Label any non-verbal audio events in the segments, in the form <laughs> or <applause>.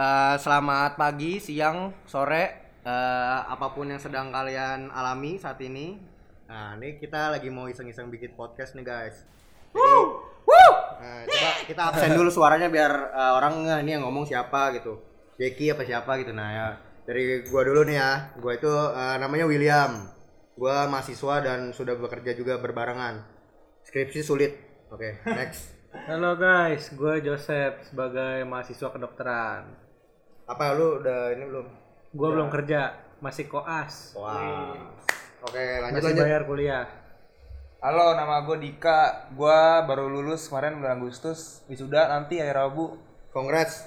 Eh, selamat pagi, siang, sore, eh, apa pun yang sedang kalian alami saat ini. Nah, ini kita lagi mau iseng-iseng bikin podcast nih guys. Jadi, Nah, coba kita absen dulu suaranya biar eh, orang ini yang ngomong siapa gitu. Jeki apa siapa gitu. Nah, ya dari gua dulu nih ya. Gua itu eh, namanya William. Gua mahasiswa dan sudah bekerja juga berbarengan. Skripsi sulit. Oke, next. <laughs> Halo guys, gue Joseph sebagai mahasiswa kedokteran. Apa lu udah ini belum? Gue belum kerja, masih koas, Wah. Oke, lanjut masih lanjut. bayar kuliah. Halo, nama gue Dika. Gua baru lulus kemarin bulan Agustus. Wisuda nanti hari Rabu. Congrats.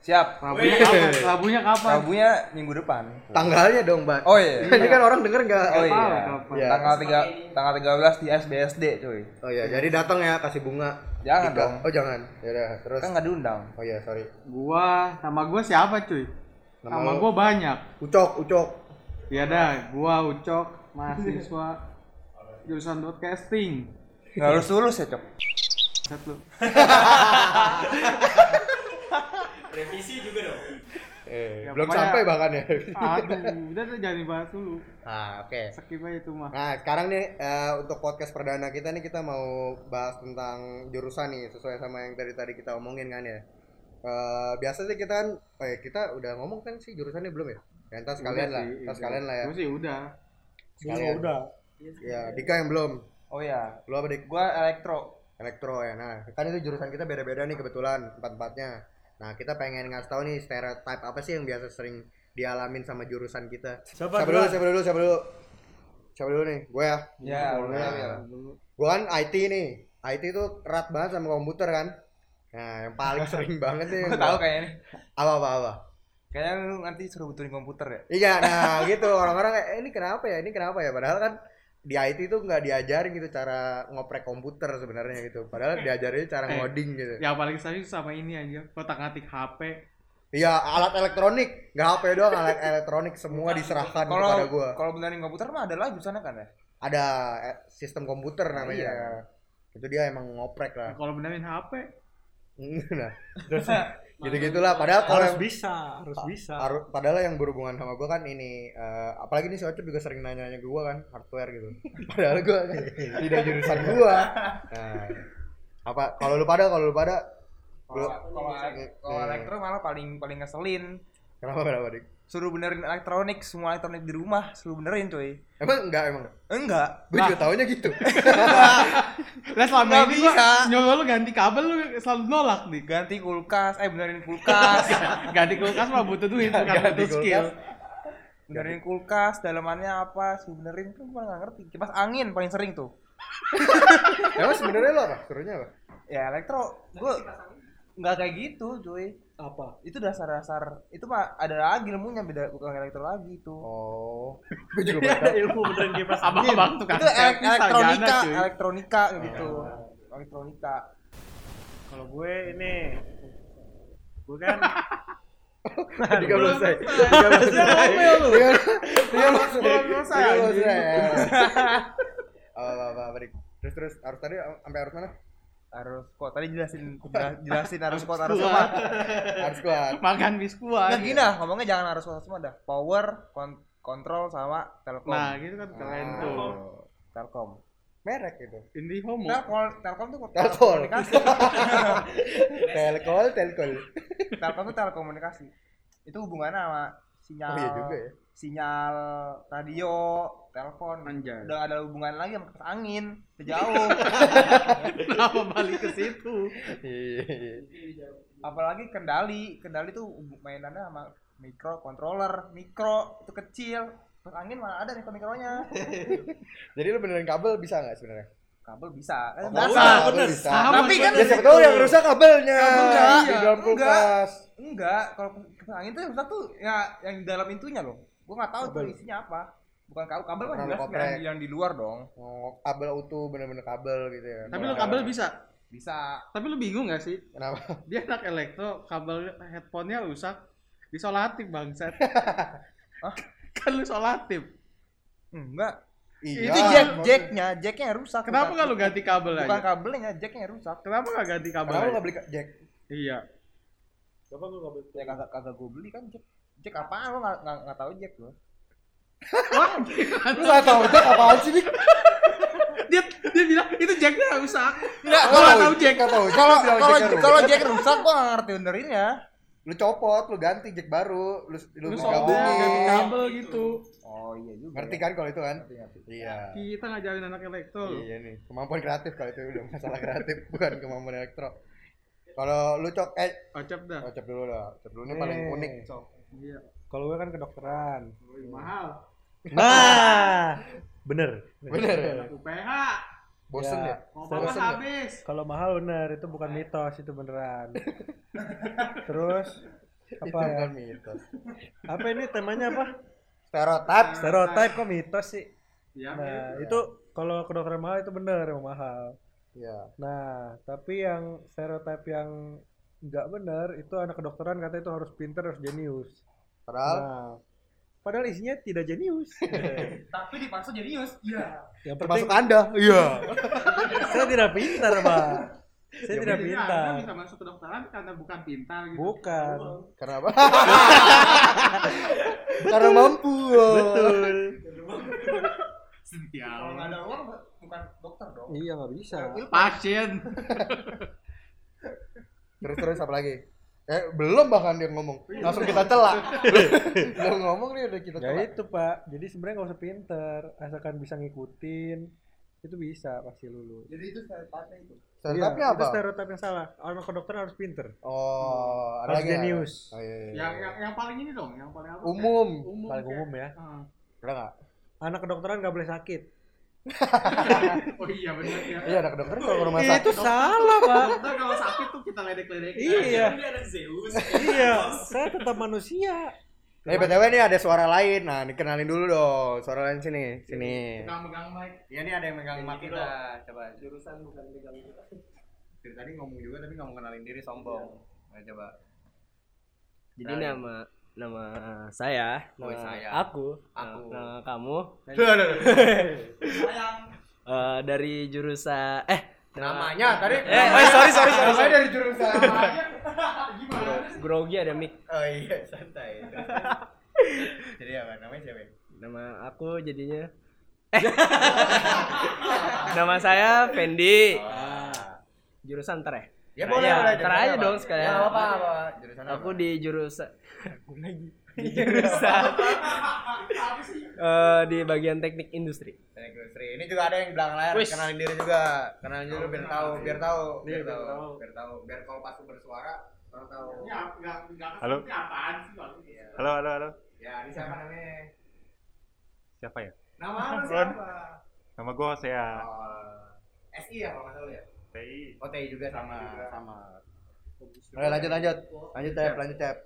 Siap. Labunya kapan? Labunya kapan? Rabunya minggu depan. Tanggalnya dong, Mbak. Oh iya. Ini kan orang denger nggak? Oh iya. kapan? Iya. Tanggal 3 tanggal 13 di SBSD, cuy. Oh iya, jadi datang ya kasih bunga. Jangan Dika. dong. Oh jangan. Ya udah, terus. Kan nggak diundang. Oh iya, sorry. Gua nama gua siapa cuy? Nama Nama gua banyak. Ucok, Ucok. Ya dah, gua Ucok, mahasiswa <laughs> jurusan broadcasting. Nggak harus lulus ya, Cok. <laughs> Set lu. Eh, Ya, belum sampai bahkan ya. Aduh, udah tuh jangan dibahas dulu. ah, oke. Skip aja itu mah. Nah, sekarang nih eh, untuk podcast perdana kita nih kita mau bahas tentang jurusan nih sesuai sama yang tadi tadi kita omongin kan ya. Eh, biasa sih kita kan, ya, kita udah ngomong kan sih jurusannya belum ya? Ya, entar sekalian Udah lah, entar sekalian lah ya. Sih udah. Sekalian. udah. Ya, Dika yang belum. Oh iya. Lu apa Dik? Gua elektro. Elektro ya. Nah, kan itu jurusan kita beda-beda nih kebetulan empat-empatnya. Nah, kita pengen ngasih tahu nih stereotype apa sih yang biasa sering dialamin sama jurusan kita. Siapa, dulu? Siapa dulu? Siapa dulu? Siapa dulu nih? Gue ya. Ya, Boleh. boleh ya. Gue kan IT nih. IT itu erat banget sama komputer kan. Nah, yang paling <laughs> sering banget nih. Gua tahu kayaknya nih. Apa apa apa. Kayaknya lu nanti suruh betulin komputer ya. Iya, nah gitu orang-orang kayak eh, ini kenapa ya? Ini kenapa ya? Padahal kan di IT itu nggak diajarin gitu cara ngoprek komputer sebenarnya gitu. Padahal <laughs> diajarin cara Eh. ngoding gitu. Yang paling sering sama ini aja, kotak-ngatik HP. Iya, alat elektronik, nggak HP doang, alat <laughs> elektronik semua diserahkan Kalau kepada gua. kalau benerin komputer mah ada lah jurusannya kan ya. Ada eh, sistem komputer namanya. iya. Itu dia emang ngoprek lah. Kalau benerin HP, <laughs> nah, terus gitu-gitulah. Padahal kalau yang bisa, harus bisa. Haru- padahal yang berhubungan sama gua kan ini eh, apalagi nih si Ocep juga sering nanya-nanya ke gua kan hardware gitu. <laughs> Padahal gua kan <laughs> tidak jurusan gua. Nah, apa kalau lu pada kalau lu pada Kalau lu kalau elektro malah paling paling ngeselin. kenapa kenapa dik? Suruh benerin elektronik, semua elektronik di rumah suruh benerin, cuy. Emang enggak emang. Enggak. Gue juga taunya gitu. <laughs> lah selama Nggak ini bisa. nyuruh lu ganti kabel lu selalu nolak nih. ganti kulkas eh benerin kulkas <laughs> Ganti kulkas mah butuh duit, bukan Ganti butuh skill. benerin kulkas dalamannya apa sih benerin tuh gua nggak ngerti kipas angin paling sering tuh <laughs> Emang sebenarnya lo apa? Suruhnya apa? ya elektro gua nggak kayak gitu cuy Apa? itu dasar-dasar itu mah ada lagi ilmunya beda bukan elektro lagi itu Oh, gue juga tahu. Ilmu beneran kipas Abang-abang tukang itu elek- servis elektronika sarjana, cuy. elektronika gitu elektronika Kalau gue ini, gue kan Tiga belas saya. Tiga belas saya. Tiga. Belum selesai, Tiga belas anjing. saya. Apa? Terus terus harus tadi sampai harus mana? Harus kok tadi jelasin jelas- <laughs> jelasin harus kuat harus kuat Harus kuat. Makan biskuit. Nah gini ngomongnya jangan harus kuat semua dah. Power, kon- kontrol sama telkom. Nah, gitu kan keren tuh. Oh, telkom. merek itu. Indihome. Telkom, telkom tuh Telkom. telekomunikasi. Telkol, <laughs> telkol. telkom tuh telekomunikasi. Itu hubungannya sama sinyal. Oh iya juga ya. Sinyal radio, telepon. Anjay. Udah ada hubungan lagi sama kipas angin. Udah <laughs> jauh. Kenapa balik ke situ? Iya. Apalagi kendali. Kendali tuh mainannya sama mikro controller, mikro itu kecil. Kipas angin mana ada mikro-mikronya. <laughs> Jadi lu benerin kabel bisa nggak sebenarnya? Kabel bisa. Eh, Oh, dasar. bisa, bener. bisa. Sama, Tapi kan Ya siapa tahu yang rusak kabelnya Enggak, di dalam enggak. kulkas. Enggak, kalau kipas angin tuh yang rusak tuh ya yang di dalam intunya loh. Gua nggak tahu tuh Kabel. isinya apa. Bukan kabel, kabel kan jelas yang, yang di luar dong. Oh, kabel utuh bener-bener kabel gitu ya. Tapi lu kabel bisa. Bisa. Tapi lu bingung gak sih? Kenapa? <laughs> Dia anak elektro, kabel headphone-nya rusak. Disolatif bangsat. <laughs> Hah? kan lu solatif. Enggak. Iya. itu jack, maksud- jacknya, jacknya yang rusak. Kenapa bukan- nggak lu ganti kabel Bukan aja? kabelnya, jacknya yang rusak. Kenapa nggak ganti kabel? Kenapa lu nggak beli jack? Iya. Bapak gua nggak betul. Ya kagak kagak gue beli kan Jack. Jack apaan lo nggak nggak nggak tahu Jack lo. <laughs> Lu gak tau Jack apaan sih Dik? dia dia bilang itu jacknya rusak Enggak, Gua tahu Jack gak tau kalau kalau kalau Jack rusak gua nggak ngerti benerinnya. Lu copot, lu ganti Jack baru Lu, lu, lu gabungin ganti kabel gitu Oh iya juga. Ngerti ya. kan kalau itu kan? Ngerti, ngerti. Iya kita ngajarin anak elektro. Iya nih, kemampuan kreatif kalau itu udah masalah kreatif <laughs> bukan kemampuan elektro. Kalau lu cok eh kocap dah cop dulu dah. Cop dulu ini paling Eh. unik. iya Kalau gua kan kedokteran. Mahal <laughs> Nah, bener. Bener anak UPH Bosen Ya. ya? mau Terus- habis Kalau mahal bener, itu bukan mitos, itu beneran. <laughs> Terus Itu apa ya? bukan mitos. Apa ini temanya apa? Stereotip. Stereotype kok mitos sih? ya Nah, itu kalau kedokteran mahal itu bener emang mahal. Iya. Nah, tapi yang stereotip yang nggak bener itu anak kedokteran katanya itu harus pinter, harus jenius. Padahal Nah, padahal isinya tidak jenius. <laughs> Tapi dipaksa jenius. Iya. yang penting termasuk Anda. Iya. <laughs> saya tidak pintar, Pak. Saya Ya, tidak pintar. Anda bisa masuk ke dokteran karena bukan pintar gitu. Bukan. Karena apa? <laughs> Karena mampu. Betul. Ya Kalau nggak ada uang bukan dokter dong. Iya nggak bisa. Pasien. Terus terus apa lagi? Eh belum bahkan dia ngomong. Langsung kita celak. Belum <laughs> ngomong nih udah kita Ya celak. itu Pak. Jadi sebenarnya nggak usah pinter, asalkan bisa ngikutin itu bisa pasti lulus. Jadi itu stereotipnya itu. Stereotipnya Iya, apa? Itu stereotip yang salah. Anak kedokteran harus pinter. Oh, ada Harus lagi ya? jenius. Oh, iya, iya, Yang iya. yang yang paling ini dong, yang paling apa? umum. Umum. Paling kayak- umum ya. Ah. Ada nggak? Anak kedokteran nggak boleh sakit. <laughs> Oh iya benar ya. Iya, anak dokter kalau rumah Iya, sakit. itu salah Pak. Dokter kalau sakit tuh kita ledek-ledek. Iya. iya, saya tetap manusia. Eh, BTW nih ada suara lain. Nah, dikenalin dulu dong. Suara lain sini, sini. Kita megang mic. Iya nih ada yang megang mic kita. Coba. Jurusan bukan megang kita. Dari tadi ngomong juga tapi nggak mau kenalin diri sombong. Nah, coba. Jadi Kenalin. nama nama saya, Oh, nama saya. aku, Aku. nama kamu Aduh, aduh, aduh. eh, dari jurusan eh nama- Namanya tadi. Eh, oh, sorry, sorry, sorry, Namanya dari jurusan. Gimana? grogi ada mic. Oh iya, santai. Jadi apa? Namanya siapa? Nama aku jadinya eh <laughs> nama saya Fendi. Ah. Jurusan ntar ya? Ya boleh, ya, boleh. jurusan aja dong sekalian. Ya, apa apa. Jurusan apa? Aku di jurusan aku lagi di jurusan <laughs> eh, di bagian teknik industri. Teknik industri. Ini juga ada yang di belakang layar. Wis. Kenalin diri juga. Kenalin dulu biar tahu, biar tahu, Iya, biar biar tahu, biar tahu, biar kalau pas bersuara orang tahu. Ya, enggak enggak Halo? ini apaan sih Bang? Iya. Halo, halo, halo. Ya, ini siapa namanya? Siapa ya? Nama lu siapa? Nama gue saya Oh, SI ya kalau nggak salah ya? TI. Oh, TI juga sama, sama. Oke, lanjut lanjut. Lanjut tab, lanjut tab.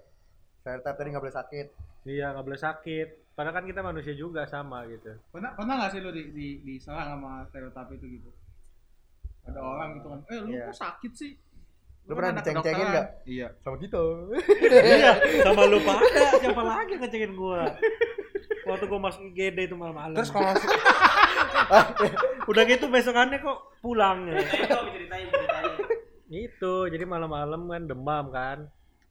Saya tab tadi nggak boleh sakit. Iya nggak boleh sakit. Padahal kan kita manusia juga sama gitu. Pernah pernah nggak sih lu di, di diserang sama stereotip itu gitu? Ada orang gitu kan, eh lu Iya. kok sakit sih? Lu kan pernah diceng-cengin nggak? Iya. Sama kita. iya, sama lu pada. Siapa lagi yang ngecekin gua? Waktu gua masuk IGD itu malam-malam. Terus kalau <laughs> udah gitu besokannya kok pulang ya. Itu, jadi malam-malam kan demam kan.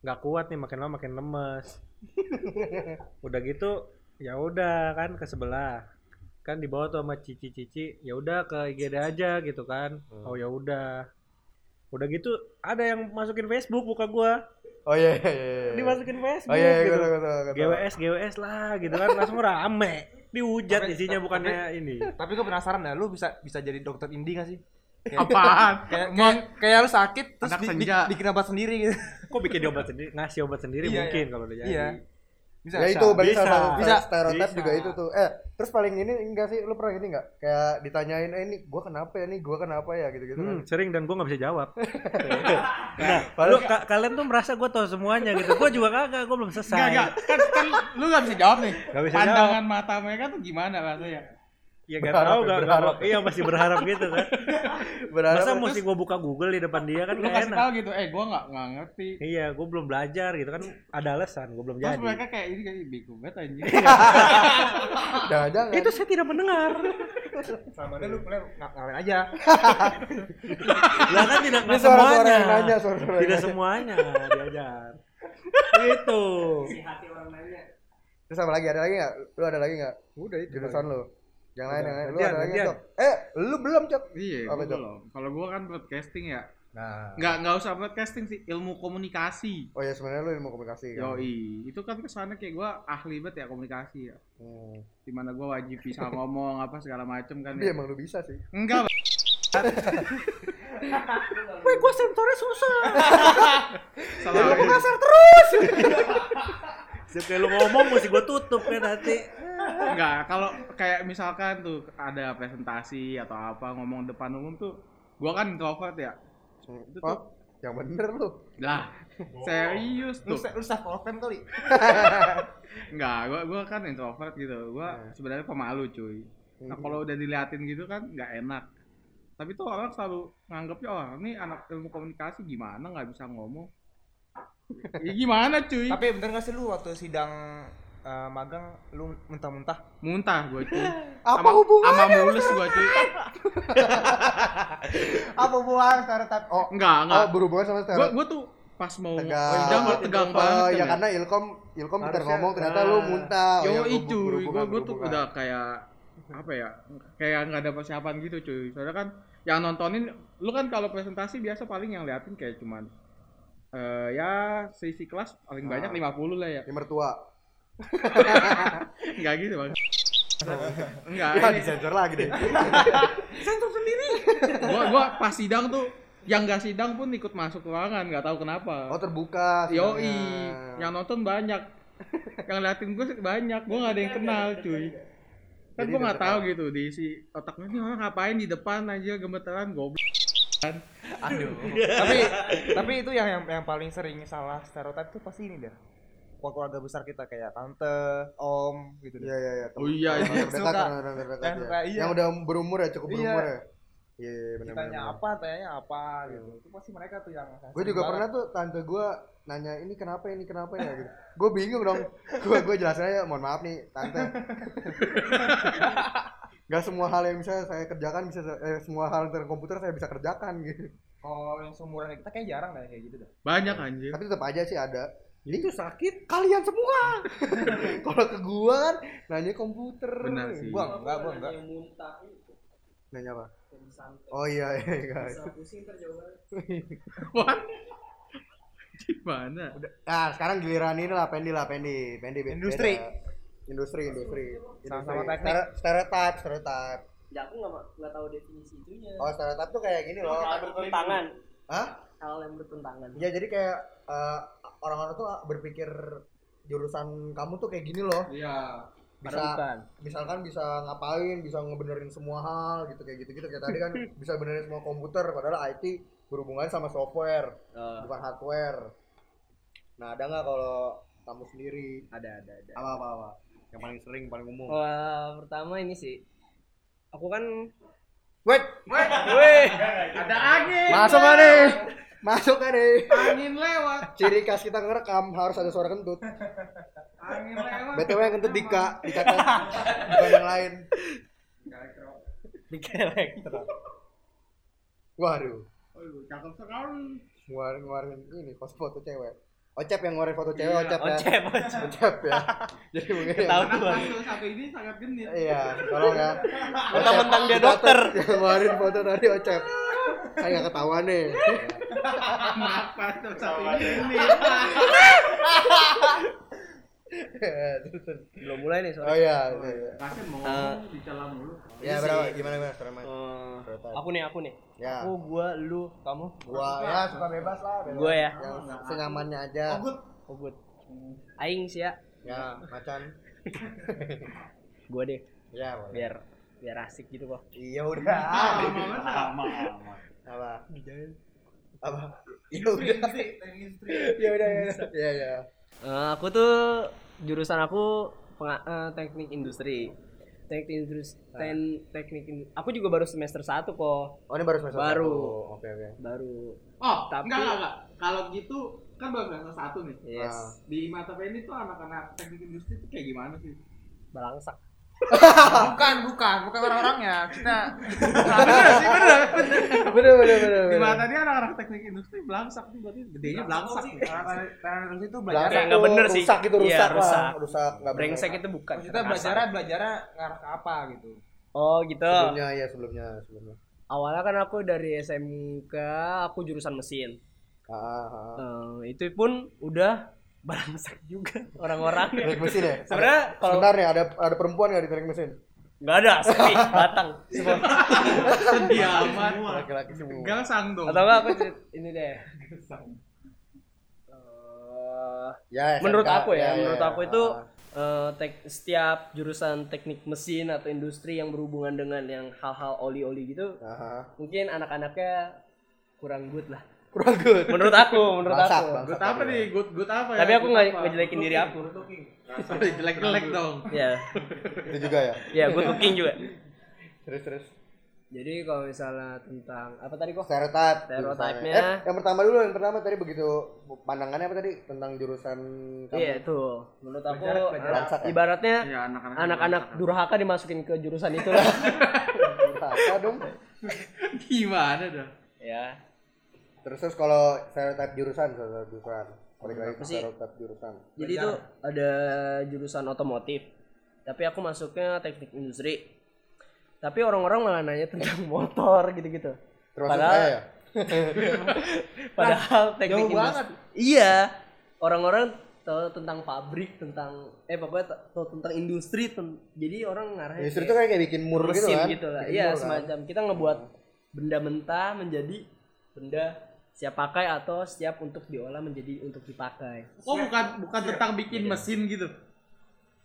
nggak kuat nih makin lama makin lemes. udah gitu ya udah kan ke sebelah. Kan dibawa tuh sama cici-cici, ya udah ke IGD aja gitu kan. Oh ya udah. Udah gitu ada yang masukin Facebook buka gua. Oh iya iya iya. Dimasukin Facebook Oh iya iya gitu. betul betul. betul. GWS GWS lah gitu kan langsung rame. Dihujat Tapi- isinya bukannya ini. tapi gue penasaran dah, lu bisa bisa jadi dokter indi gak sih? Kayak, Apaan? <laughs> kayak, kayak, kayak lu sakit terus Anak bi- senja. bikin obat sendiri gitu. Kok bikin dia obat sendiri, ngasih obat sendiri Iya, mungkin iya. kalau udah jadi. Iya. Bisa. Ya itu berarti Bisa. satu Bisa. stereotip Bisa. juga itu tuh. Eh, terus paling ini enggak sih lu pernah ini enggak? Kayak ditanyain, "Eh ini gua kenapa ya nih? Gua kenapa ya?" gitu-gitu kan. Hmm, sering dan gue nggak bisa jawab. <laughs> nah, <laughs> Padahal- lu ka- kalian tuh merasa gue tahu semuanya gitu. Gue juga kagak, gue belum selesai. Enggak, enggak. Kan, kan lu gak bisa jawab nih. Nggak bisa Pandangan mata mereka tuh gimana rasanya? Ya gak Berharap tahu, ya, gak, berharap. iya masih berharap gitu kan. <laughs> Berharap Masa terus- mesti gue buka Google di depan dia kan Lu gak kasih enak. tahu gitu, eh gua gak, nggak ngerti. Iya, gue belum belajar gitu kan. Ada alasan, gue belum Terus jadi. mereka kayak ini kayak bego banget anjing. <laughs> Jangan-jangan. Itu saya tidak mendengar. Ini lu boleh ng- ngapain aja. Lah kan tidak nggak semuanya. yang nanya, suara-suara yang Tidak semuanya diajar. Gitu. Terus apa lagi? Ada lagi nggak? Lu ada lagi nggak? Udah itu. Jurusan lu. Yang lain, yang lain. Lu ada lagi. Cok? Eh, lu belum, Cok. Iya, Apa belum. Kalau gua kan broadcasting ya. Nah. Nggak nggak usah broadcasting sih, ilmu komunikasi. Oh ya sebenarnya lu ilmu komunikasi kan? Yoi, itu kan kesannya kayak gua ahli banget ya komunikasi ya. Hmm. Di mana gua wajib bisa ngomong apa segala macem kan Tapi ya. emang lu bisa sih. Enggak, <laughs> Wih, gua sensornya susah. salah. Setiap <laughs> lu ngomong mesti gua tutup kan nanti. Enggak, kalau kayak misalkan tuh ada presentasi atau apa ngomong depan umum tuh gua kan introvert ya. Itu tuh Oh, yang bener lu. lah serius Lu tuh. lu staff program kali. <laughs> Enggak, gua gua kan introvert gitu. Gua Nah. sebenarnya pemalu, cuy. Nah, kalau udah diliatin gitu kan nggak enak. Tapi tuh orang selalu nganggapnya oh ini anak ilmu komunikasi gimana nggak bisa ngomong. ya gimana cuy? Tapi bener gak sih lu waktu sidang eh, magang lu muntah-muntah? Muntah gua cuy. <laughs> Apa Sama- hubungannya? Sama mulus gua cuy. <laughs> Apa hubungan stereotip? Oh, Enggak, enggak. oh berhubungan sama Gua stereotip. gua tuh pas mau Tegang. sidang gua tegang banget. Oh, ya ya. karena Ilkom Ilkom Harusnya, ngomong ternyata nah. lu muntah. Oh, Yo ya, gua- cuy, berhubungan, gua gua tuh udah kayak apa ya? Kayak nggak ada persiapan gitu cuy. Soalnya kan yang nontonin lu kan kalau presentasi biasa paling yang liatin kayak cuman eh ya seisi kelas paling banyak Ah. 50 lah ya. Ini mertua. Enggak gitu, Bang. Enggak, Ya ini disensor lagi deh. gua gua pas sidang tuh yang nggak sidang pun ikut masuk ruangan, nggak tahu kenapa. Oh terbuka. Yoi, yang nonton banyak. yang liatin gue banyak, gue nggak ada yang kenal, cuy. Kan Jadi gue nggak udah tahu gitu di si otaknya nih orang ngapain di depan aja gemeteran goblok. tapi tapi itu yang, yang yang paling sering salah stereotip tuh pasti ini dah. Keluarga besar kita kayak tante, om gitu Iya deh. iya iya. Oh iya, Orang iya. orang Yang ya. suka, iya. Yang udah berumur ya, cukup Iya. berumur ya. Iya, iya benar Ditanya benar. apa, tanyanya apa gitu. Itu pasti mereka tuh yang Gue juga pernah tuh tante gue nanya ini kenapa ini kenapa ya gitu. Gue bingung dong. Gue gue jelasin aja, mohon maaf nih tante. <laughs> Gak semua hal yang bisa saya kerjakan bisa eh, semua hal tentang komputer saya bisa kerjakan gitu. Kalau yang seumuran kita kayak jarang dah kayak gitu dah. Banyak anjir. Tapi tetap aja sih ada. Itu sakit. Kalian semua. <laughs> Kalau ke gua kan nanya komputer. Benar sih. Gua enggak, gua enggak. Nanya apa? Oh iya iya guys. <laughs> Wah. Gimana? Nah, sekarang giliran ini lah Pendi lah Pendi. Pendi. Industri. Industri, industri. Sama-sama teknik. Stere- Stereotip, stereotip. Ya aku nggak nggak tahu definisi itunya. Oh, stereotip tuh kayak gini loh. Bertentangan. Hah? Hal yang bertentangan. Ya jadi kayak eh, orang-orang tuh berpikir jurusan kamu tuh kayak gini loh. Iya. Bisa bukan. misalkan bisa ngapain, bisa ngebenerin semua hal gitu kayak gitu-gitu kayak tadi kan <laughs> bisa benerin semua komputer padahal IT berhubungan sama software, Eh, bukan hardware. Nah, ada nggak kalau kamu sendiri? ada ada ada. Apa apa apa? Yang paling sering, paling umum. Wah, pertama ini sih. Aku kan Wait, Weh, <laughs> Ada angin. masuk nih? Masuk kan nih? Angin lewat. Ciri khas kita ngerekam harus ada suara kentut. Angin lewat. BTW yang kentut Dika, Dika kan bukan yang lain. di elektro. Waduh, Aduh, cakep sekali. ngeluarin ngeluarin ini foto foto cewek. Ocep yang ngeluarin foto cewek, Iya, Ocep ya. Ocep, ocep. Ocep ya. Jadi mungkin Tahu tuh. satu ini sangat genit. Iya, tolong ya. Mentang-mentang dia Ocep, dokter. Yang ngeluarin foto tadi Ocep. Kayak nggak ketahuan nih. Anak kelas satu ini. <laughs> Belum mulai nih oh soalnya. iya. iya. Kasih mau Eh. ngomong dicela mulu. Ya berapa? Gimana gimana sekarang mas? Eh, Stereotype. aku nih, aku nih. Ya. Aku, gua, lu, kamu. Gua ya suka bebas lah. Bebas. Gua ya. Yang senyamannya aja. Oh, good. Aing sih ya. Ya, macan. <laughs> Gua deh, Ya, boleh. biar biar asik gitu kok. Iya udah. Sama, sama. Apa? Apa? Iya udah. Iya udah ya. Iya iya. Eh, aku tuh jurusan aku penga- eh, teknik industri. Teknik industri, ten, teknik industri. Aku juga baru semester 1 kok. Oh ini baru semester Baru. satu. Oke oke. Baru. Oh, Tapi- enggak, enggak, enggak. Kalau gitu kan baru semester satu nih. Yes. Ah. Di mata ini tuh anak-anak teknik industri tuh kayak gimana sih? Balangsak. Bukan bukan bukan orang-orangnya kita bener bener bener Di bener. mata dia anak-anak teknik industri belangsak nih berarti gedenya belangsak. nih. orang itu belajar nggak bener sih. rusak gitu Iya, rusak rusak. Rusak nggak bener. brengsek itu bukan kita belajar belajar ngarah ke apa gitu oh gitu sebelumnya ya sebelumnya sebelumnya awalnya kan aku dari SMK aku jurusan mesin ah, ah, ah. Eh, itu pun udah balangsak juga. Orang-orangnya teknik mesin ya? Sebenarnya kalau sebentar nih ada ada perempuan nggak di teknik mesin? Nggak ada sepi <laughs> batang semua. Sedih amat. laki-laki semua. Gangsang dong. atau enggak aku ini deh. Eh, ya menurut SMK, aku ya, menurut aku itu tek- setiap jurusan teknik mesin atau industri yang berhubungan dengan yang hal-hal oli-oli gitu mungkin anak-anaknya kurang good lah kurang good. Menurut aku menurut Bangsat, aku. bangsat. Good apa nih? Good good apa ya? tapi aku nggak ngejelekin diri aku. <laughs> Jelek-jelek dong. ya <laughs> itu juga ya? Ya good looking juga. Terus terus. Jadi kalau misalnya tentang apa tadi kok? Stereotip Stereotipnya. eh yang pertama dulu yang pertama tadi begitu pandangannya apa tadi? Tentang jurusan kamu. Iya tuh menurut aku Bangsat ya? ibaratnya Ya anak-anak. anak-anak durhaka dimasukin ke jurusan itu lah apa <laughs> dong. Gimana dah? ya terus terus kalau stereotip jurusan stereotip jurusan. Balik lagi ke Apa sih? stereotip jurusan. Jadi itu ada jurusan otomotif tapi aku masuknya teknik industri. Tapi orang-orang malah nanya tentang <laughs> motor gitu-gitu. Termasuk Padahal- saya ya? <laughs> Padahal teknik jauh industri banget. iya. Orang-orang tahu tentang pabrik tentang eh pokoknya ta- tahu tentang industri ten- jadi orang ngarahnya industri itu kayak kayak bikin mur gitu mesin kan? gitu lah. Bikin iya mur kan. semacam. Kita ngebuat benda mentah menjadi benda siap pakai atau siap untuk diolah menjadi untuk dipakai. Oh bukan bukan tentang bikin mesin gitu.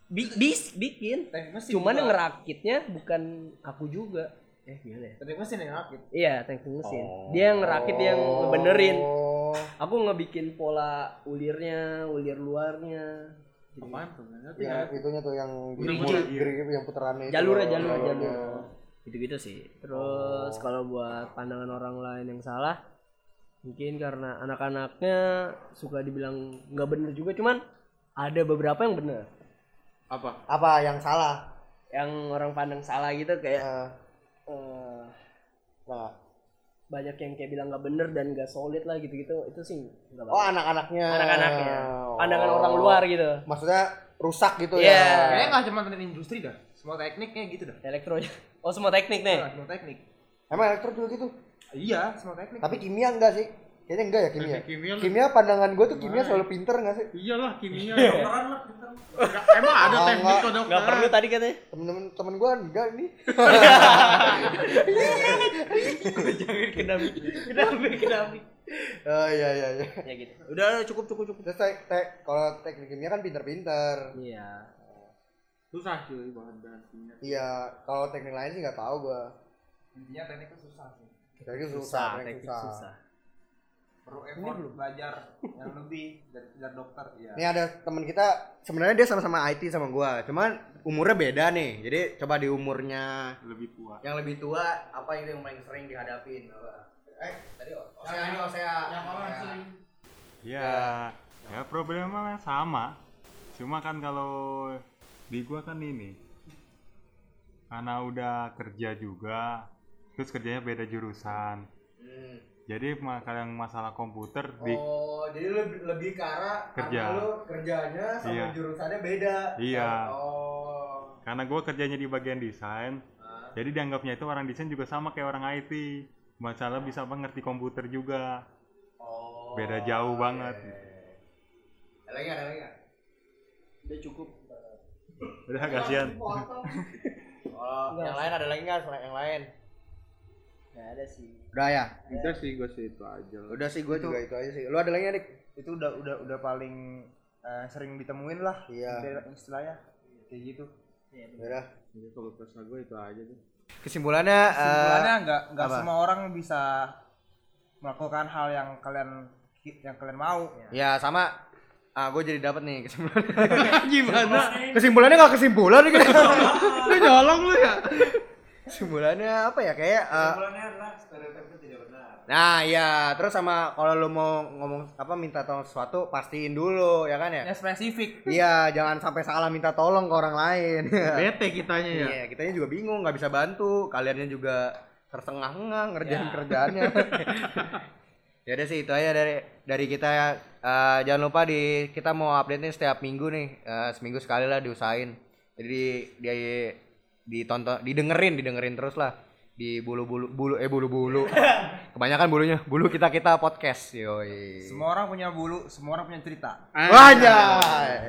Bi- bis bikin. Teknik mesin cuman juga. yang ngerakitnya bukan aku juga. Eh gimana ya? Teknik mesin yang rakit iya teknik mesin. Dia yang ngerakit dia yang ngebenerin. Oh. Aku ngebikin pola ulirnya ulir luarnya. Jadi, Apaan tuh? Ya itunya tuh yang Gigi. gigi yang puterannya itu. Jalurnya jalur jalurnya. jalur gitu-gitu sih. Terus kalau buat pandangan orang lain yang salah mungkin karena anak-anaknya suka dibilang nggak bener juga cuman ada beberapa yang bener. Apa? apa yang salah? Yang orang pandang salah gitu kayak Eh, eh, nah. banyak yang kayak bilang nggak bener dan nggak solid lah gitu-gitu itu sih nggak oh anak-anaknya. Anak-anaknya. Pandangan Oh. orang luar gitu. Maksudnya rusak gitu Iya. ya? Kayaknya nggak cuma teknik industri dah semua tekniknya gitu dah. Elektronya <laughs> oh semua teknik nih. Nah, semua teknik. Emang elektro juga gitu iya. Semua teknik tapi kimia enggak sih? Kayaknya enggak ya kimia. Teknik kimia kimia pandangan gue tuh kimia selalu pinter enggak sih? Iyalah kimia. Nggak, Emang ada Oh, teknik kok dokter? nggak perlu tadi katanya. Temen-temen temen gue enggak nih. Jangan kenapa kenapa <laughs> kenapa oh iya iya iya. Ya gitu. Udah cukup cukup cukup. Terus tek, tek kalau teknik kimia kan pinter-pinter. Iya. Susah cuy bahan bahan kimia. iya kalau teknik lain sih nggak tahu gue intinya teknik itu susah sih teknik susah, susah teknik susah perlu effort belajar yang lebih dari dari dokter ya Ini ada teman kita sebenarnya dia sama-sama IT sama gua, cuman umurnya beda nih. Jadi coba di umurnya lebih tua yang lebih tua apa itu yang paling sering dihadapin? Eh, tadi Osea ini Osea. Yang orang sering. ya ya problemnya sama cuma kan kalau di gua kan ini karena udah kerja juga terus kerjanya beda jurusan jadi ma- kalau yang masalah komputer di Oh, jadi lebih lebih ke arah Kerja. karena lu kerjanya sama Iya. jurusannya beda. Iya. Oh. karena gua kerjanya di bagian desain jadi dianggapnya itu orang desain juga sama kayak orang IT masalah bisa apa ngerti komputer juga Oh. beda jauh banget iya, iya. Ada lagi ada lagi nggak? udah cukup udah kasihan <laughs> Oh, yang lain ada lagi nggak selain yang lain? Nggak ada sih Udah ya. Itu sih gue sih itu aja. Udah sih gue juga itu aja sih. Lu ada lagi nggak, Dik? itu udah udah udah paling eh, sering ditemuin lah Iya. istilah- istilahnya kayak gitu Udah. Jadi kalau pesan gue itu aja tuh. Kesimpulannya, sebenarnya nggak nggak apa? semua orang bisa melakukan hal yang kalian yang kalian mau ya sama ah gue jadi dapat nih kesimpulannya. <laughs> Gimana? kesimpulannya nggak kesimpulan <laughs> nih. lu nyolong lu ya? Kesimpulannya apa ya kayak eh, Kesimpulannya adalah stereotip itu tidak benar. Nah, iya, terus sama kalau lu mau ngomong apa minta tolong sesuatu pastiin dulu ya kan ya? Ya spesifik. Iya, jangan sampai salah minta tolong ke orang lain. <laughs> Bete kitanya ya. Iya, kitanya juga bingung, nggak bisa bantu. Kaliannya juga tersengah-engah ngerjain Ya. kerjaannya. <laughs> ya udah sih itu aja dari dari kita ya. Eh, jangan lupa di kita mau update nih setiap minggu nih, Eh, seminggu sekali lah diusahain. Jadi dia ditonton, didengerin, didengerin terus lah di bulu-bulu bulu eh bulu-bulu. <laughs> Kebanyakan bulunya, bulu kita kita podcast. Yoi. Semua orang punya bulu, semua orang punya cerita. Wajah.